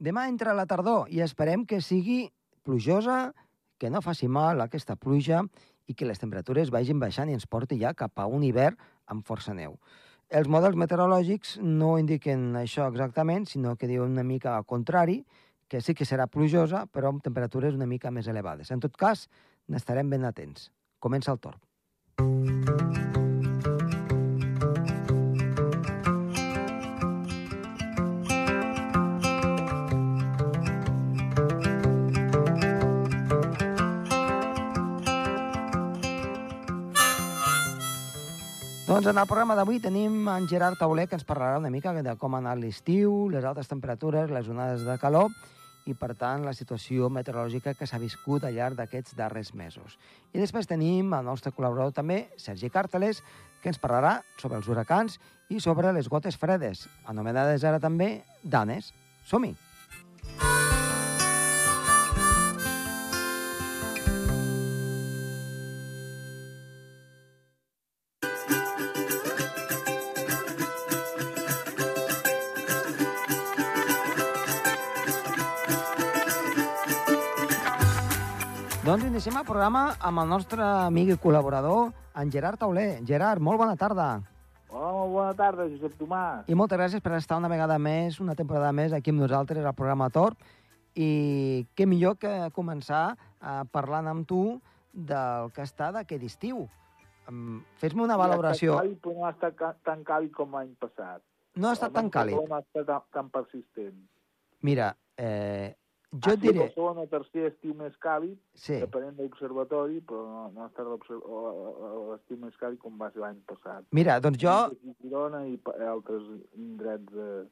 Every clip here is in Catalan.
Demà entra la tardor i esperem que sigui plujosa, que no faci mal aquesta pluja i que les temperatures vagin baixant i ens porti ja cap a un hivern amb força neu. Els models meteorològics no indiquen això exactament, sinó que diuen una mica al contrari, que sí que serà plujosa, però amb temperatures una mica més elevades. En tot cas, n'estarem ben atents. Comença el torn. Doncs en el programa d'avui tenim en Gerard Tauler, que ens parlarà una mica de com ha anat l'estiu, les altes temperatures, les onades de calor i, per tant, la situació meteorològica que s'ha viscut al llarg d'aquests darrers mesos. I després tenim el nostre col·laborador també, Sergi Càrteles, que ens parlarà sobre els huracans i sobre les gotes fredes, anomenades ara també danes. Som-hi! Doncs iniciem el programa amb el nostre amic i col·laborador, en Gerard Tauler. Gerard, molt bona tarda. Hola, molt bona tarda, Josep Tomàs. I moltes gràcies per estar una vegada més, una temporada més, aquí amb nosaltres, al programa Tor. I què millor que començar uh, parlant amb tu del que està d'aquest estiu. Fes-me una valoració. Ja càlid, no ha estat tan càlid com l'any passat. No ha estat tan càlid. No ha estat tan, tan persistent. Mira, eh, jo et diré... O tercer estiu més càlid, Sí, depenent de l'observatori, però no, no ha estat l'estiu més càlid com va ser l'any passat. mira, doncs jo, Aquí Girona i altres indrets de-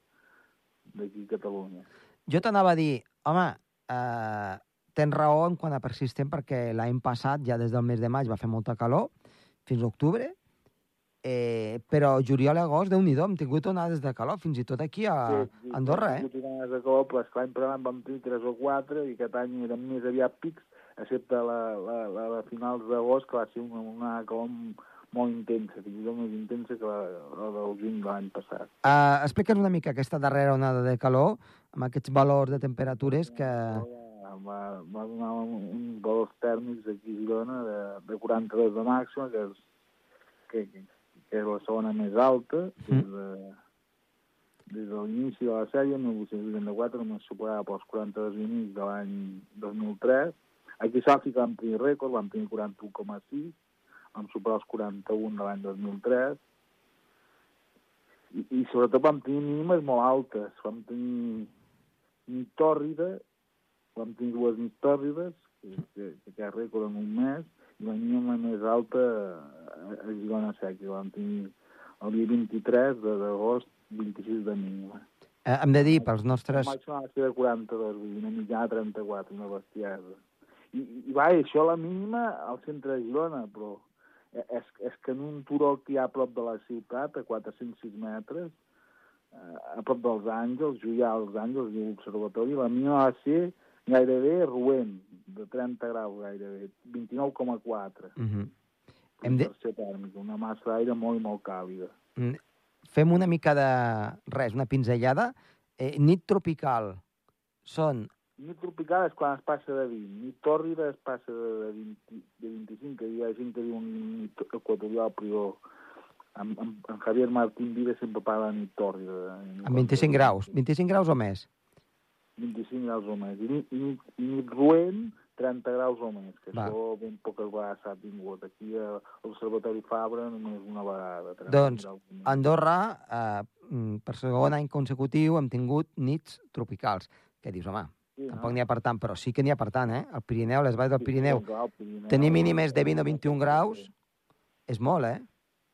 d'aquí a Catalunya. jo t'anava a dir, home, eh, tens raó en quant a persistent, perquè l'any passat, ja des del mes de maig, va fer molta calor, fins a octubre, eh, però juliol i agost, déu nhi hem tingut onades de calor, fins i tot aquí a Sí, sí, Andorra, eh? tingut ganes de calor, però que l'any passat vam tenir 3 o 4 i aquest any eren més aviat pics, excepte la, la, la, la finals d'agost, que va ser una, una calor molt intensa, fins i tot més intensa que la, la del juny de l'any passat. Uh, Explica'ns una mica aquesta darrera onada de calor, amb aquests valors de temperatures que... Va, va, donar un- uns valors tèrmics aquí a Girona de, de 42 de màxima, que és, que, que, que és la segona més alta, des de, des de l'inici de la sèrie, el 1884, només superava pels 42 i mig de l'any 2003. Aquí a Sàfica vam tenir rècord, vam tenir 41,6, vam superar els 41 de l'any 2003, i, i sobretot vam tenir mínimes molt altes. Vam tenir nit tòrrida, vam tenir dues nit tòrrides, que, que, que rècord en un mes, la mínima més alta a, a Girona Seca. Vam tenir el dia 23 de- d'agost, 26 de mínima. Eh, hem de dir pels El nostres... màxim va ser de 42, vull dir, una mitjana de 34, una bestiesa. I, i va, això la mínima al centre de Girona, però e- és, és que en un turó que hi ha a prop de la ciutat, a 406 metres, eh, a prop dels Àngels, Juià als Àngels, i l'observatori, la mínima va ser gairebé ruent, de 30 graus gairebé, 29,4. Uh -huh. Hem Hem de- tèrmica, una massa d'aire molt molt càlida. Mm, Fem una mica de... res, una pinzellada. Eh, nit tropical són... Nit tropical és quan es passa de 20, nit tòrrida es passa de, 20, de 25, que hi ha gent que diu un nit equatorial, però amb, amb, amb Javier Martín Vives sempre parla de nit tòrrida. amb 25 graus. 25 graus o més. 25 graus o més. I i i nit ruent, 30 graus o més, que Va. això ben poques vegades s'ha tingut. Aquí a l'Observatori Fabra només una vegada. 30 Doncs. A Andorra, eh, mm, per segon any consecutiu, hem tingut nits tropicals. Què dius, home? Sí, Tampoc n'hi ha per tant, però sí que n'hi ha per tant, eh? El Pirineu, les valls del Sí, Pirineu, sí, clar, Pirineu. tenir mínimes de 20 o 21 graus és molt, eh?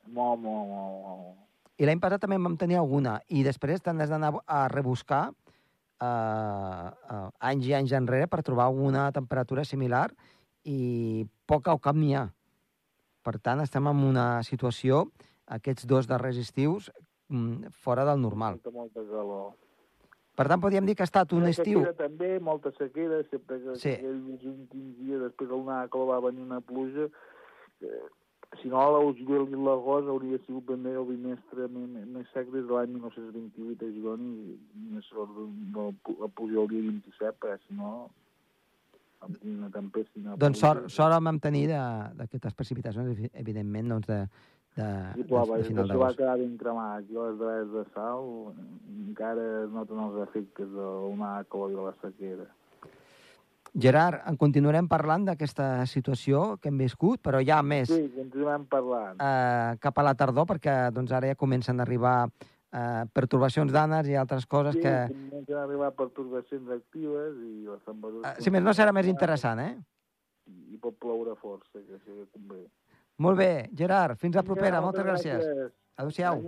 Molt, molt, molt, molt. I l'any passat també en vam tenir alguna. I després t'han d'anar a rebuscar eh, eh, anys i anys enrere per trobar una temperatura similar i poca o cap n'hi ha. Per tant, estem en una situació, aquests dos darrers estius, mm, fora del normal. Molta, calor. Per tant, podríem dir que ha estat un Una estiu... També, molta sequera, sempre que Sí. aquells últims dies, després d'una calor va venir una pluja, que, si no, el juliol i l'agost hauria sigut ben bé el bimestre més, sec des de l'any 1928 a Girona i més sort de, de pujar el dia 27, perquè si no una tempesta... Una doncs sort, sort vam tenir d'aquestes precipitacions, evidentment, doncs de, de, I plova, de, de final d'agost. va quedar ben cremat. Aquí a les dretes de sal encara es noten els efectes d'una calor i de la sequera. Gerard, en continuarem parlant d'aquesta situació que hem viscut, però ja més Sí, continuem parlant. eh, cap a la tardor, perquè doncs, ara ja comencen a arribar eh, pertorbacions d'àners i altres coses sí, que... comencen a arribar pertorbacions actives i les temperatures... Eh, si més no serà més interessant, eh? I pot ploure força, que sí que convé. Molt bé, Gerard, fins a propera, Vinga, moltes gràcies. gràcies. Adéu-siau.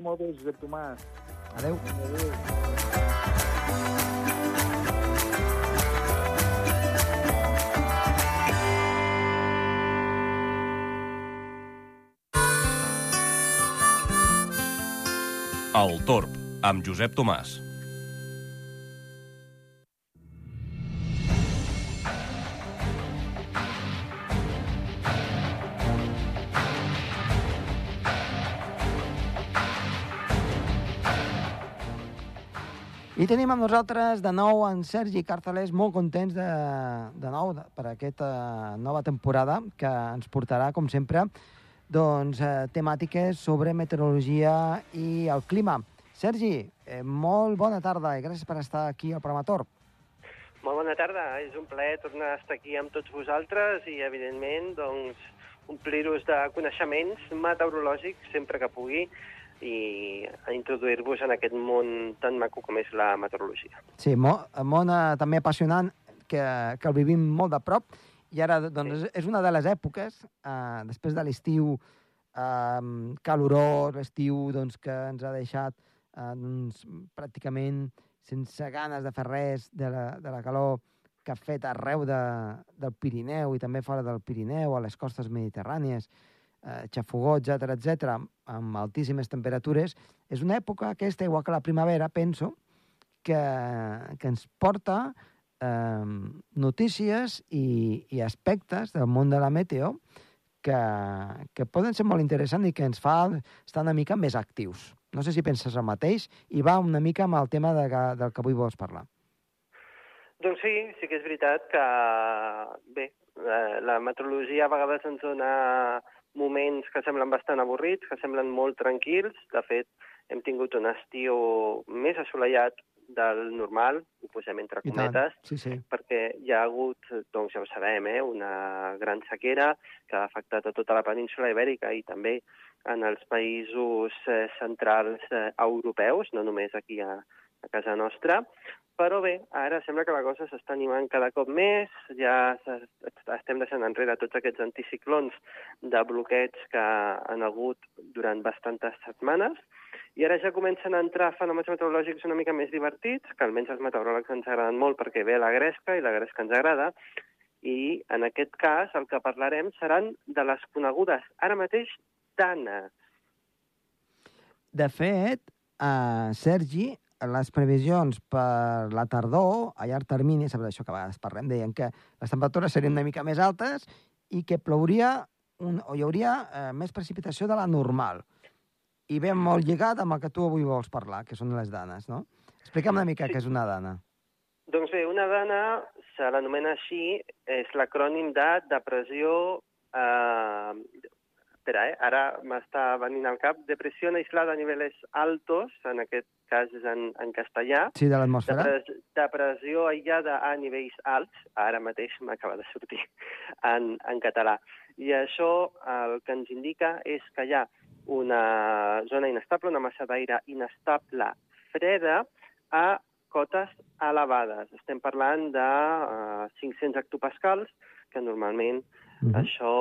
Tomàs. Adéu. Adéu. El Torb, amb Josep Tomàs. I tenim amb nosaltres de nou en Sergi Carcelés, molt contents de, de nou de, per aquesta nova temporada que ens portarà, com sempre, doncs, eh, temàtiques sobre meteorologia i el clima. Sergi, eh, molt bona tarda i gràcies per estar aquí al programa Torb. Molt bona tarda, és un plaer tornar a estar aquí amb tots vosaltres i, evidentment, doncs, omplir-vos de coneixements meteorològics sempre que pugui i introduir-vos en aquest món tan maco com és la meteorologia. Sí, mo- món eh, també apassionant, que, que el vivim molt de prop, i ara doncs, Sí. és una de les èpoques, eh, després de l'estiu eh, calorós, l'estiu doncs, que ens ha deixat eh, doncs, pràcticament sense ganes de fer res de la, de la calor que ha fet arreu de, del Pirineu i també fora del Pirineu, a les costes mediterrànies, eh, xafogots, etc etc, amb altíssimes temperatures, és una època aquesta, igual que la primavera, penso, que, que ens porta eh, notícies i, i aspectes del món de la meteo que, que poden ser molt interessants i que ens fa estar una mica més actius. No sé si penses el mateix i va una mica amb el tema de, del que avui vols parlar. Doncs sí, sí que és veritat que, bé, la meteorologia a vegades ens dona moments que semblen bastant avorrits, que semblen molt tranquils. De fet, hem tingut un estiu més assolellat del normal, ho posem entre I cometes, tant. Sí, sí. perquè hi ha hagut, doncs ja ho sabem, eh, una gran sequera que ha afectat a tota la península ibèrica i també en els països eh, centrals eh, europeus, no només aquí a, a casa nostra. Però bé, ara sembla que la cosa s'està animant cada cop més, ja estem deixant enrere tots aquests anticiclons de bloqueig que han hagut durant bastantes setmanes, i ara ja comencen a entrar fenòmens meteorològics una mica més divertits, que almenys els meteoròlegs ens agraden molt perquè ve la gresca i la gresca ens agrada, i en aquest cas el que parlarem seran de les conegudes ara mateix danes. De fet, eh, Sergi, les previsions per la tardor, a llarg termini, sobre això que a vegades parlem, deien que les temperatures serien una mica més altes i que plouria un, o hi hauria eh, més precipitació de la normal. I ve molt lligat amb el que tu avui vols parlar, que són les danes, no? Explica'm una mica Sí. què és una dana. Doncs bé, una dana se l'anomena així, és l'acrònim de depressió... Eh, espera, eh? ara m'està venint al cap. Depressió aislada a nivells altos, en aquest cas és en, en castellà. Sí, de l'atmosfera? Depres, depressió aïllada a nivells alts, ara mateix m'acaba de sortir en, en català. I això el que ens indica és que hi ha una zona inestable, una massa d'aire inestable freda a cotes elevades. Estem parlant de uh, 500 hectopascals, que normalment Mhm. això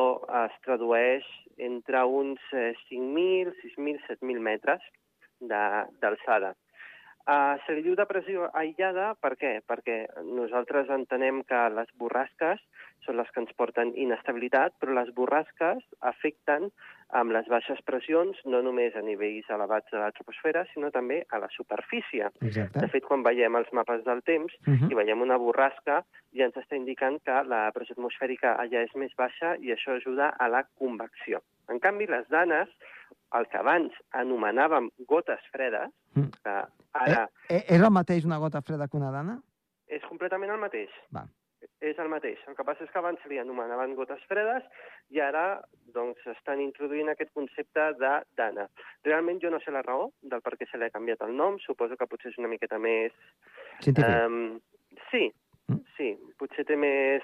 es tradueix entre uns eh, 5.000, 6.000, 7.000 metres d'alçada. Uh, se li diu depressió aïllada per què? Perquè nosaltres entenem que les borrasques són les que ens porten inestabilitat, però les borrasques afecten amb les baixes pressions no només a nivells elevats de la troposfera, sinó també a la superfície. Exacte. De fet, quan veiem els mapes del temps Uh -huh. i veiem una borrasca, ja ens està indicant que la pressió atmosfèrica allà és més baixa i això ajuda a la convecció. En canvi, les danes, el que abans anomenàvem gotes fredes, Mm. que ara Eh, eh, és el mateix una gota freda que una dana? és completament el mateix. Va. És el mateix. El que passa és que abans se li anomenaven gotes fredes i ara doncs, estan introduint aquest concepte de dana. Realment jo no sé la raó del per què se li ha canviat el nom. Suposo que potser és una miqueta més... Científic. Um, sí, Mm. sí. Potser té més...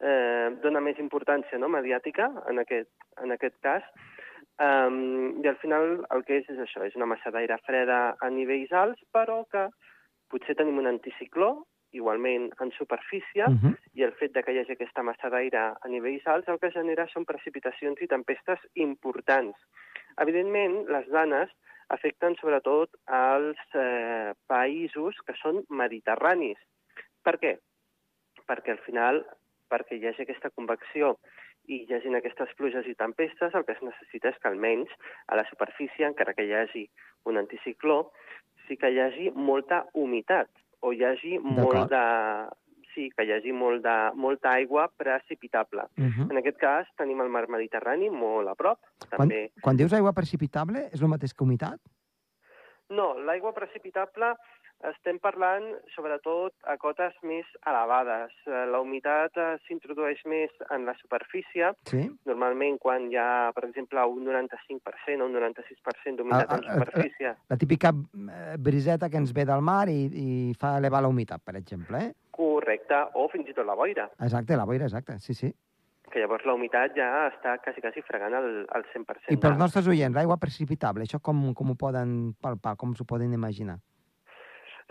Eh, dona més importància no, mediàtica en aquest, en aquest cas. Um, I al final el que és és això, és una massa d'aire freda a nivells alts, però que potser tenim un anticicló, igualment en superfície, Uh -huh. i el fet de que hi hagi aquesta massa d'aire a nivells alts el que genera són precipitacions i tempestes importants. Evidentment, les danes afecten sobretot als eh, països que són mediterranis. Per què? Perquè al final, perquè hi hagi aquesta convecció i hi hagin aquestes pluges i tempestes, el que es necessita és que almenys a la superfície, encara que hi hagi un anticicló, sí que hi hagi molta humitat o hi hagi molt de... Sí, que hi hagi molt de, molta aigua precipitable. Uh -huh. En aquest cas tenim el mar Mediterrani molt a prop. Quan, També... quan dius aigua precipitable, és el mateix que humitat? No, l'aigua precipitable estem parlant sobretot a cotes més elevades. Eh, La humitat eh, s'introdueix més en la superfície, Sí. normalment quan hi ha, per exemple, un 95% o un 96% d'humitat Ah, en ah, ah, superfície. La típica eh, briseta que ens ve del mar i, i fa elevar la humitat, per exemple. Eh? Correcte, o fins i tot la boira, Exacte, la boira, exacte, sí, sí. que llavors la humitat ja està quasi, quasi fregant el, el 100%. I pels nostres oients, l'aigua precipitable, això com, com ho poden palpar, com s'ho poden imaginar?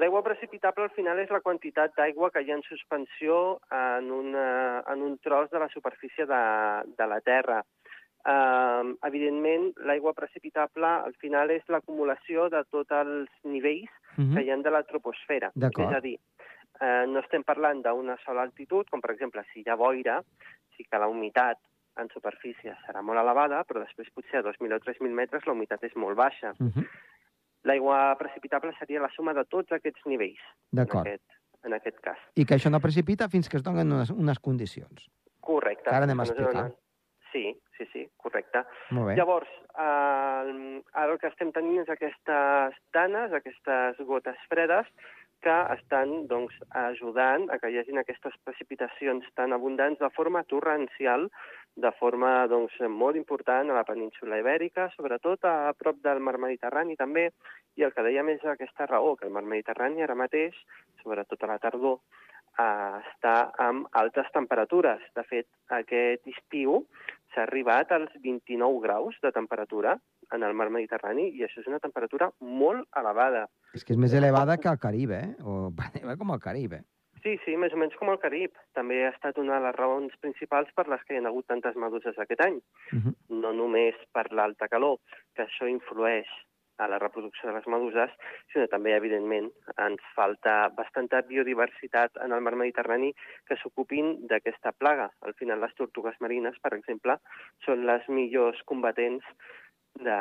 L'aigua precipitable al final és la quantitat d'aigua que hi ha en suspensió en, una, en un tros de la superfície de, de la Terra. Uh, evidentment, l'aigua precipitable al final és l'acumulació de tots els nivells Uh que -huh. hi ha de la troposfera. És a dir, eh, no estem parlant d'una sola altitud, com per exemple si hi ha boira, sí que la humitat en superfície serà molt elevada, però després potser a 2.000 o 3.000 metres la humitat és molt baixa. Uh -huh. L'aigua precipitable seria la suma de tots aquests nivells, en D'acord. aquest, en aquest cas. I que això no precipita fins que es donen unes, unes condicions. Correcte. Que ara anem a explicar. Sí, sí, sí, correcte. Molt bé. Llavors, eh, ara el que estem tenint és aquestes danes, aquestes gotes fredes, que estan doncs, ajudant a que hi hagin aquestes precipitacions tan abundants de forma torrencial, de forma doncs, molt important a la península ibèrica, sobretot a prop del mar Mediterrani també, i el que dèiem és aquesta raó, que el mar Mediterrani ara mateix, sobretot a la tardor, eh, està amb altes temperatures. De fet, aquest estiu s'ha arribat als 29 graus de temperatura en el mar Mediterrani i això és una temperatura molt elevada. És que és més elevada que el Caribe, eh? O com el Caribe. Sí, sí, més o menys com el Carib. També ha estat una de les raons principals per les que hi ha hagut tantes meduses aquest any. Uh -huh. No només per l'alta calor, que això influeix a la reproducció de les meduses, sinó també, evidentment, ens falta bastanta biodiversitat en el mar Mediterrani que s'ocupin d'aquesta plaga. Al final, les tortugues marines, per exemple, són les millors combatents de,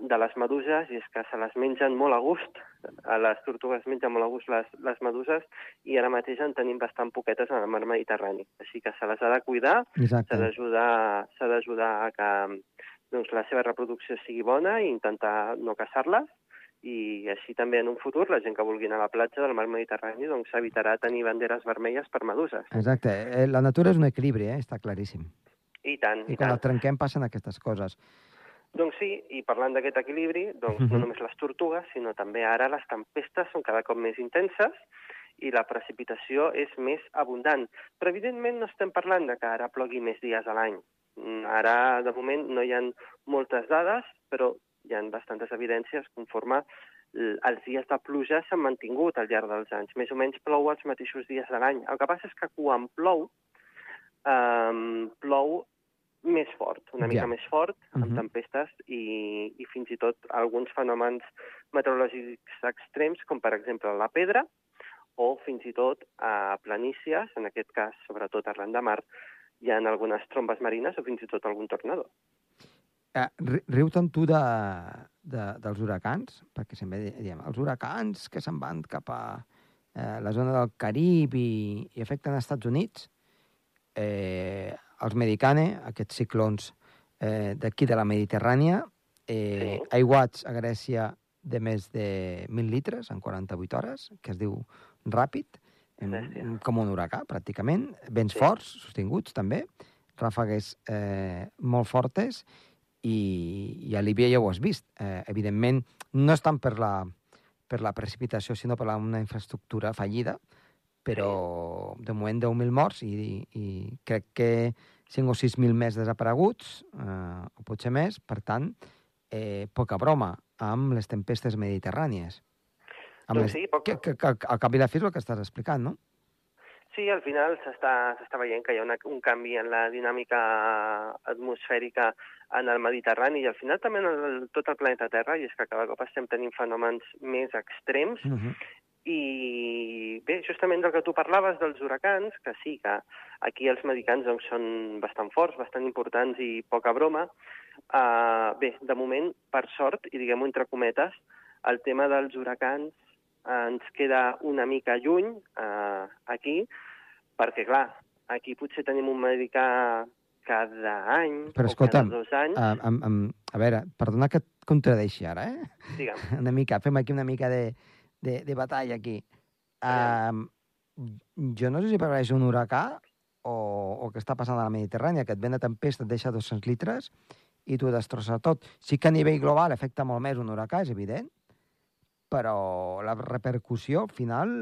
de les meduses i és que se les mengen molt a gust. A les tortugues mengen molt a gust les, les meduses i ara mateix en tenim bastant poquetes en el mar Mediterrani. Així que se les ha de cuidar, s'ha d'ajudar a que doncs, la seva reproducció sigui bona i intentar no caçar-les i així també en un futur la gent que vulgui anar a la platja del mar Mediterrani doncs evitarà tenir banderes vermelles per meduses. Exacte. Eh, La natura és un equilibri, eh? està claríssim. I tant, I i quan tant. el trenquem passen aquestes coses. Doncs sí, i parlant d'aquest equilibri, doncs Mhm. no només les tortugues, sinó també ara les tempestes són cada cop més intenses i la precipitació és més abundant. Però evidentment no estem parlant de que ara plogui més dies a l'any. Mm, Ara, de moment, no hi ha moltes dades, però hi ha bastantes evidències conforme els dies de pluja s'han mantingut al llarg dels anys. Més o menys plou els mateixos dies de l'any. El que passa és que quan plou, eh, plou més fort, una mica Ja. més fort, amb Mhm. tempestes i, i fins i tot alguns fenòmens meteorològics extrems, com per exemple la pedra, o fins i tot a planícies, en aquest cas sobretot arran de mar, hi ha algunes trombes marines o fins i tot algun tornado. Eh, ri- riu-te'n tu de, de, dels huracans, perquè sempre di- diem, els huracans que se'n van cap a eh, la zona del Carib i, i afecten als Estats Units, eh, els Medicane, aquests ciclons eh, d'aquí de la Mediterrània, eh, Sí. aiguats a Grècia de més de 1.000 litres en 48 hores, que es diu ràpid, Bèstia. em- com un huracà, pràcticament, vents Sí. forts, sostinguts també, ràfegues eh, molt fortes, i, i a Líbia ja ho has vist. Eh, evidentment, no és tant per la, per la precipitació, sinó per la, una infraestructura fallida, però de moment 10.000 morts i, i crec que 5 o 6.000 més desapareguts, eh, o potser més, per tant, eh, poca broma amb les tempestes mediterrànies. Amb Doncs les, sí, poc- que, que, que, al cap i la fi és el que estàs explicant, no? Sí, al final s'està s'està veient que hi ha una, un canvi en la dinàmica atmosfèrica en el Mediterrani i al final també en el, tot el planeta Terra, i és que cada cop estem tenint fenòmens més extrems Uh -huh. I bé, justament del que tu parlaves dels huracans, que sí, que aquí els medicans doncs, són bastant forts, bastant importants i poca broma, uh, bé, de moment, per sort, i diguem-ho entre cometes, el tema dels huracans eh, ens queda una mica lluny uh, aquí, perquè, clar, aquí potser tenim un medicà cada any Però o escolta'm, cada dos anys. A, a, a, a veure, perdona que et contradeixi ara, eh? Digue'm. una mica, fem aquí una mica de, de, de batalla aquí. Um, jo no sé si prefereix un huracà o, o què està passant a la Mediterrània, que et ven a tempesta, et deixa 200 litres i t'ho destrossa tot. Sí que a nivell global afecta molt més un huracà, és evident, però la repercussió final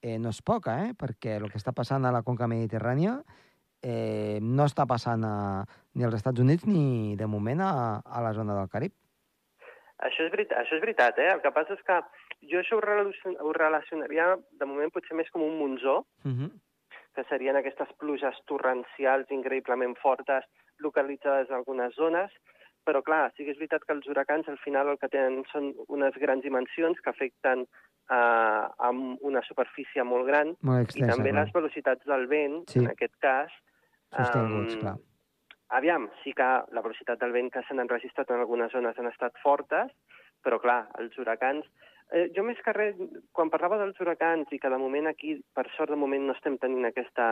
eh, no és poca, eh? perquè el que està passant a la conca mediterrània eh, no està passant a, ni als Estats Units ni, de moment, a, a la zona del Carib. Això és, veritat, això és veritat, eh? El que passa és que jo això ho, relacion, ho relacionaria, de moment, potser més com un monzó, Uh -huh. que serien aquestes pluges torrencials increïblement fortes localitzades en algunes zones, però clar, sí que és veritat que els huracans al final el que tenen són unes grans dimensions que afecten eh, amb una superfície molt gran Molt i extensa, també clar. les velocitats del vent, Sí. en aquest cas, Sostinguts, em, clar. Aviam, sí que la velocitat del vent que s'han enregistrat en algunes zones han estat fortes, però clar, els huracans... Eh, jo més que res, quan parlava dels huracans i que de moment aquí, per sort de moment, no estem tenint aquesta,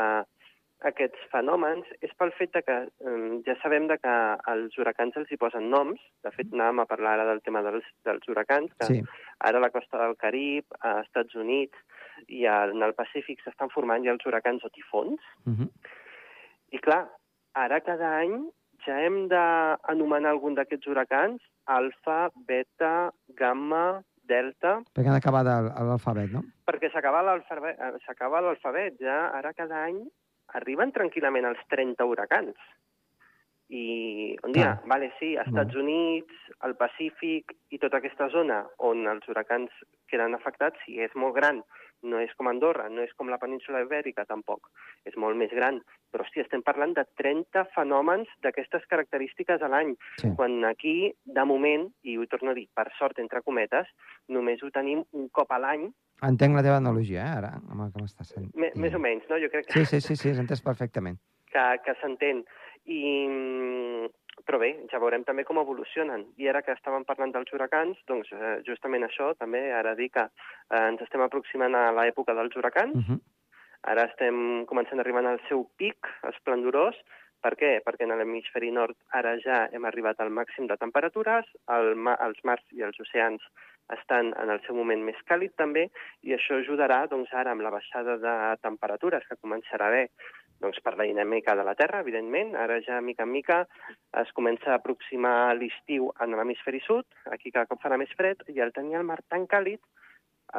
aquests fenòmens, és pel fet que eh, ja sabem de que als huracans els hi posen noms. De fet, anàvem a parlar ara del tema dels, dels huracans, que Sí, ara a la costa del Carib, a Estats Units i en el Pacífic s'estan formant ja els huracans o tifons, uh -huh. i clar, ara cada any ja hem d'anomenar algun d'aquests huracans alfa, beta, gamma, delta, perquè han acabat l'alfabet, no? perquè s'acaba l'alfabet, eh, s'acaba l'alfabet. Ja ara cada any arriben tranquil·lament els 30 huracans. I un dia, Clar. vale, sí, Estats Units, el Pacífic i tota aquesta zona on els huracans queden afectats, sí, és molt gran. No és com Andorra, no és com la península ibèrica, tampoc. És molt més gran. Però, hòstia, estem parlant de 30 fenòmens d'aquestes característiques a l'any. Sí. Quan aquí, de moment, i ho torno a dir, per sort, entre cometes, només ho tenim un cop a l'any, Entenc la teva analogia, eh, ara, amb el que m'estàs sent. me, més o menys, no? Jo crec que Sí, sí, sí, sí, has entès perfectament. que, que s'entén. I, mm, però bé, ja veurem també com evolucionen. I ara que estàvem parlant dels huracans, doncs eh, justament això, també, ara dir que eh, ens estem aproximant a l'època dels huracans, Uh -huh. ara estem començant a arribar al seu pic esplendorós. Per què? Perquè en l'hemisferi nord ara ja hem arribat al màxim de temperatures, el ma els mars i els oceans estan en el seu moment més càlid també, i això ajudarà doncs, ara amb la baixada de temperatures que començarà a haver doncs, per la dinàmica de la Terra, evidentment. Ara ja, mica en mica, es comença a aproximar l'estiu en l'hemisferi sud, aquí cada cop farà més fred, i al tenir el mar tan càlid,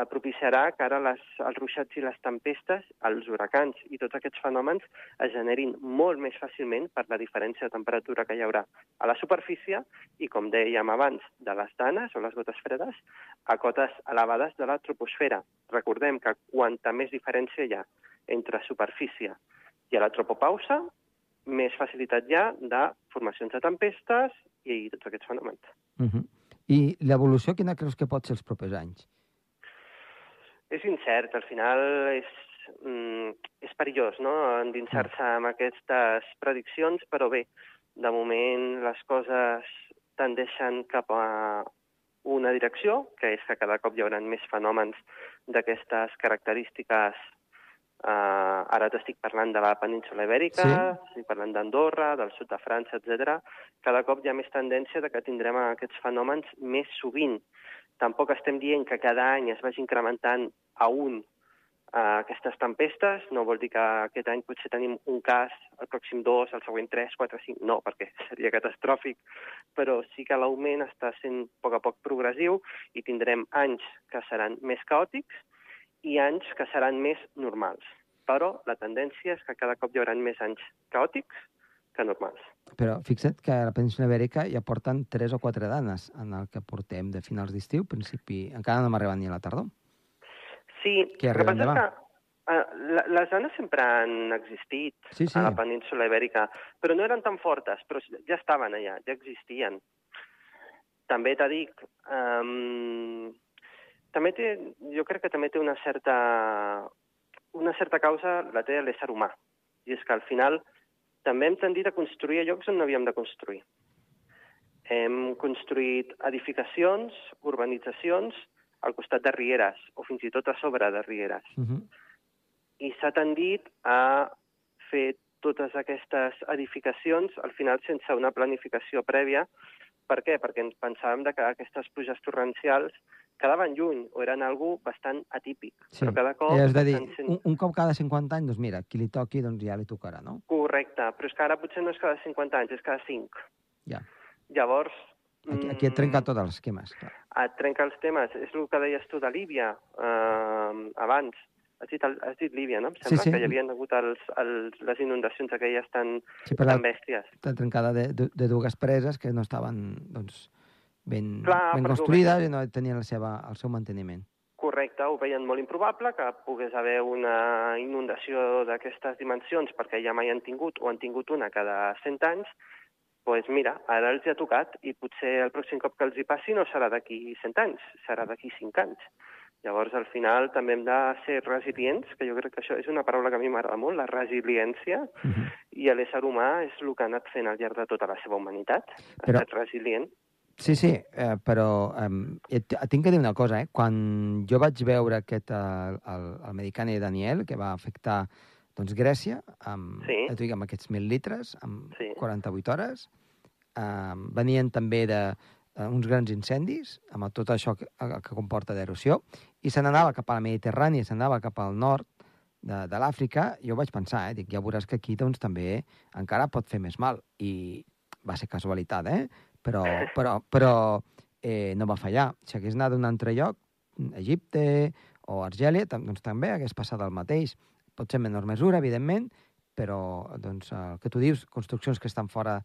propiciarà que ara les, els ruixats i les tempestes, els huracans i tots aquests fenòmens es generin molt més fàcilment per la diferència de temperatura que hi haurà a la superfície i, com dèiem abans, de les danes o les gotes fredes a cotes elevades de la troposfera. Recordem que quanta més diferència hi ha entre superfície i a la tropopausa, més facilitat ha de formacions de tempestes i tots aquests fenòmens. Uh -huh. I l'evolució quina creus que pot ser els propers anys? És incert, al final és, mm, és perillós no? endinsar-se amb aquestes prediccions, però bé, de moment les coses tendeixen cap a una direcció, que és que cada cop hi haurà més fenòmens d'aquestes característiques Uh, ara t'estic parlant de la península ibèrica, Sí. estic parlant d'Andorra, del sud de França, etc. Cada cop hi ha més tendència de que tindrem aquests fenòmens més sovint. Tampoc estem dient que cada any es vagi incrementant a un uh, aquestes tempestes, no vol dir que aquest any potser tenim un cas, el pròxim dos, el següent tres, quatre, cinc, no, perquè seria catastròfic, però sí que l'augment està sent a poc a poc progressiu i tindrem anys que seran més caòtics i anys que seran més normals. Però la tendència és que cada cop hi haurà més anys caòtics que normals. Però fixa't que a la península ibèrica ja porten tres o quatre danes en el que portem de finals d'estiu, principi... Encara no hem arribat ni a la tardor. Sí, Què el que passa demà? que uh, les danes sempre han existit Sí, sí. a la península ibèrica, però no eren tan fortes, però ja estaven allà, ja existien. També t'ha dic, um, també té, jo crec que també té una certa, una certa causa, la té l'ésser humà. I és que al final també hem tendit a construir a llocs on no havíem de construir. Hem construït edificacions, urbanitzacions, al costat de rieres, o fins i tot a sobre de rieres Uh -huh. i s'ha tendit a fer totes aquestes edificacions, al final sense una planificació prèvia. Per què? Perquè ens pensàvem de que aquestes pluges torrencials quedaven lluny o eren algú bastant atípic. Sí. Però cada cop... És de dir, sent... un, un cop cada 50 anys, doncs mira, qui li toqui, doncs ja li tocarà, no? Correcte, però és que ara potser no és cada 50 anys, és cada 5. Ja. Llavors... Aquí, aquí et trenca mm, tots els esquemes. Clar. et trenca els temes. És el que deies tu de Líbia eh, abans. Has dit, has dit Líbia, no? Em Sí, sembla sí. que hi havien hagut els, els, les inundacions aquelles tan, Sí, tan bèsties. la trencada de, de, de dues preses que no estaven doncs, ben, Clar, ben construïdes i no tenien la seva, el seu manteniment. Correcte, ho veien molt improbable que pogués haver una inundació d'aquestes dimensions perquè ja mai han tingut o han tingut una cada 100 anys, doncs mira, ara els hi ha tocat i potser el pròxim cop que els hi passi no serà d'aquí 100 anys, serà d'aquí 5 anys. Llavors, al final, també hem de ser resilients, que jo crec que això és una paraula que a mi m'agrada molt, la resiliència, Uh -huh. i l'ésser humà és el que ha anat fent al llarg de tota la seva humanitat. Ha Però- estat resilient. Sí, sí, eh, però eh, tinc que dir una cosa, eh? Quan jo vaig veure aquest, el, el, el Medicane Daniel, que va afectar doncs, Grècia, amb, Sí. dic, amb aquests 1.000 litres, amb Sí. 48 hores, eh, venien també de eh, uns grans incendis, amb tot això que, eh, que comporta d'erosió, i se n'anava cap a la Mediterrània, se n'anava cap al nord de, de l'Àfrica, jo vaig pensar, eh, dic, ja veuràs que aquí doncs, també encara pot fer més mal. I va ser casualitat, eh? Però, però, però eh, no va fallar. Si hagués anat a un altre lloc, Egipte o Argèlia, doncs també hagués passat el mateix. Potser en menor mesura, evidentment, però doncs, el que tu dius, construccions que estan fora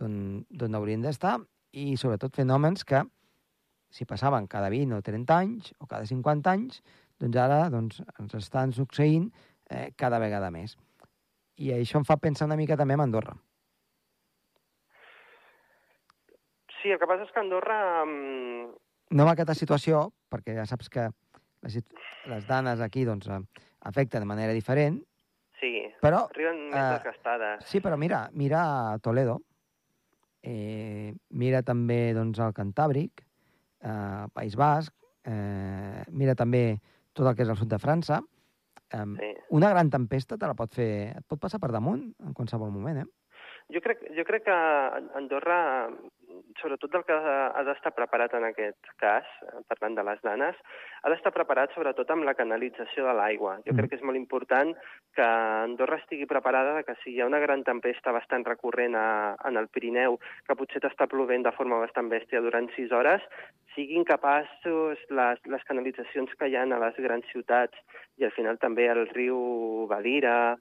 d'on haurien d'estar i sobretot fenòmens que si passaven cada 20 o 30 anys o cada 50 anys, doncs ara doncs, ens estan succeint eh, cada vegada més. I això em fa pensar una mica també en Andorra. Sí, el que passa és que Andorra... mm, No amb aquesta situació, perquè ja saps que les, les danes aquí doncs, eh, afecten de manera diferent, Sí, però arriben més eh, desgastades. Sí, però mira, mira Toledo, eh, mira també doncs, el Cantàbric, eh, País Basc, eh, mira també tot el que és el sud de França. Eh, Sí. Una gran tempesta te la pot fer, et pot passar per damunt en qualsevol moment, eh? Jo crec, jo crec que Andorra, sobretot el que ha d'estar preparat en aquest cas, eh, parlant de les nanes, ha d'estar preparat sobretot amb la canalització de l'aigua. Jo Mm. crec que és molt important que Andorra estigui preparada que si hi ha una gran tempesta bastant recurrent a, en el Pirineu, que potser t'està plovent de forma bastant bèstia durant sis hores, siguin capaços les, les canalitzacions que hi ha a les grans ciutats i al final també el riu Valira,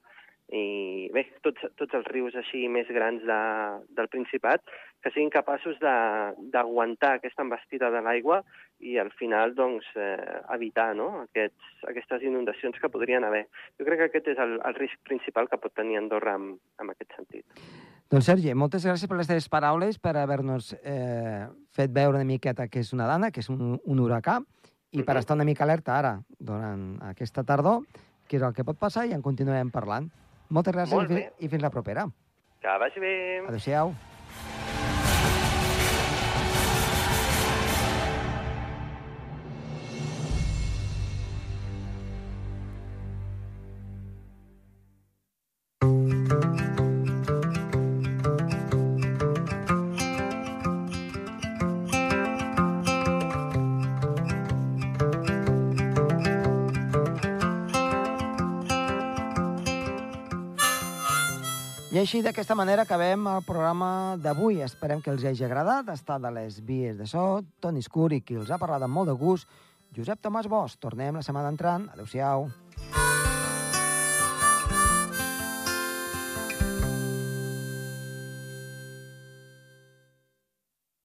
i bé, tots, tots els rius així més grans de, del Principat, que siguin capaços de- d'aguantar aquesta embestida de l'aigua i al final doncs, eh, evitar no? Aquests, aquestes inundacions que podrien haver. Jo crec que aquest és el, el risc principal que pot tenir Andorra en, en aquest sentit. Doncs Sergi, moltes gràcies per les teves paraules, per haver-nos eh, fet veure una miqueta que és una dana, que és un, un huracà, i per Mhm. estar una mica alerta ara, durant aquesta tardor, que és el que pot passar i en continuem parlant. Moltes gràcies Molt i, i fins la propera. Que vagi bé! Adéu-siau. Així, d'aquesta manera, acabem el programa d'avui. Esperem que els hagi agradat. Estat a les vies de so, Toni Escur, i qui els ha parlat amb molt de gust, Josep Tomàs Bosch. Tornem la setmana entrant. Adéu-siau.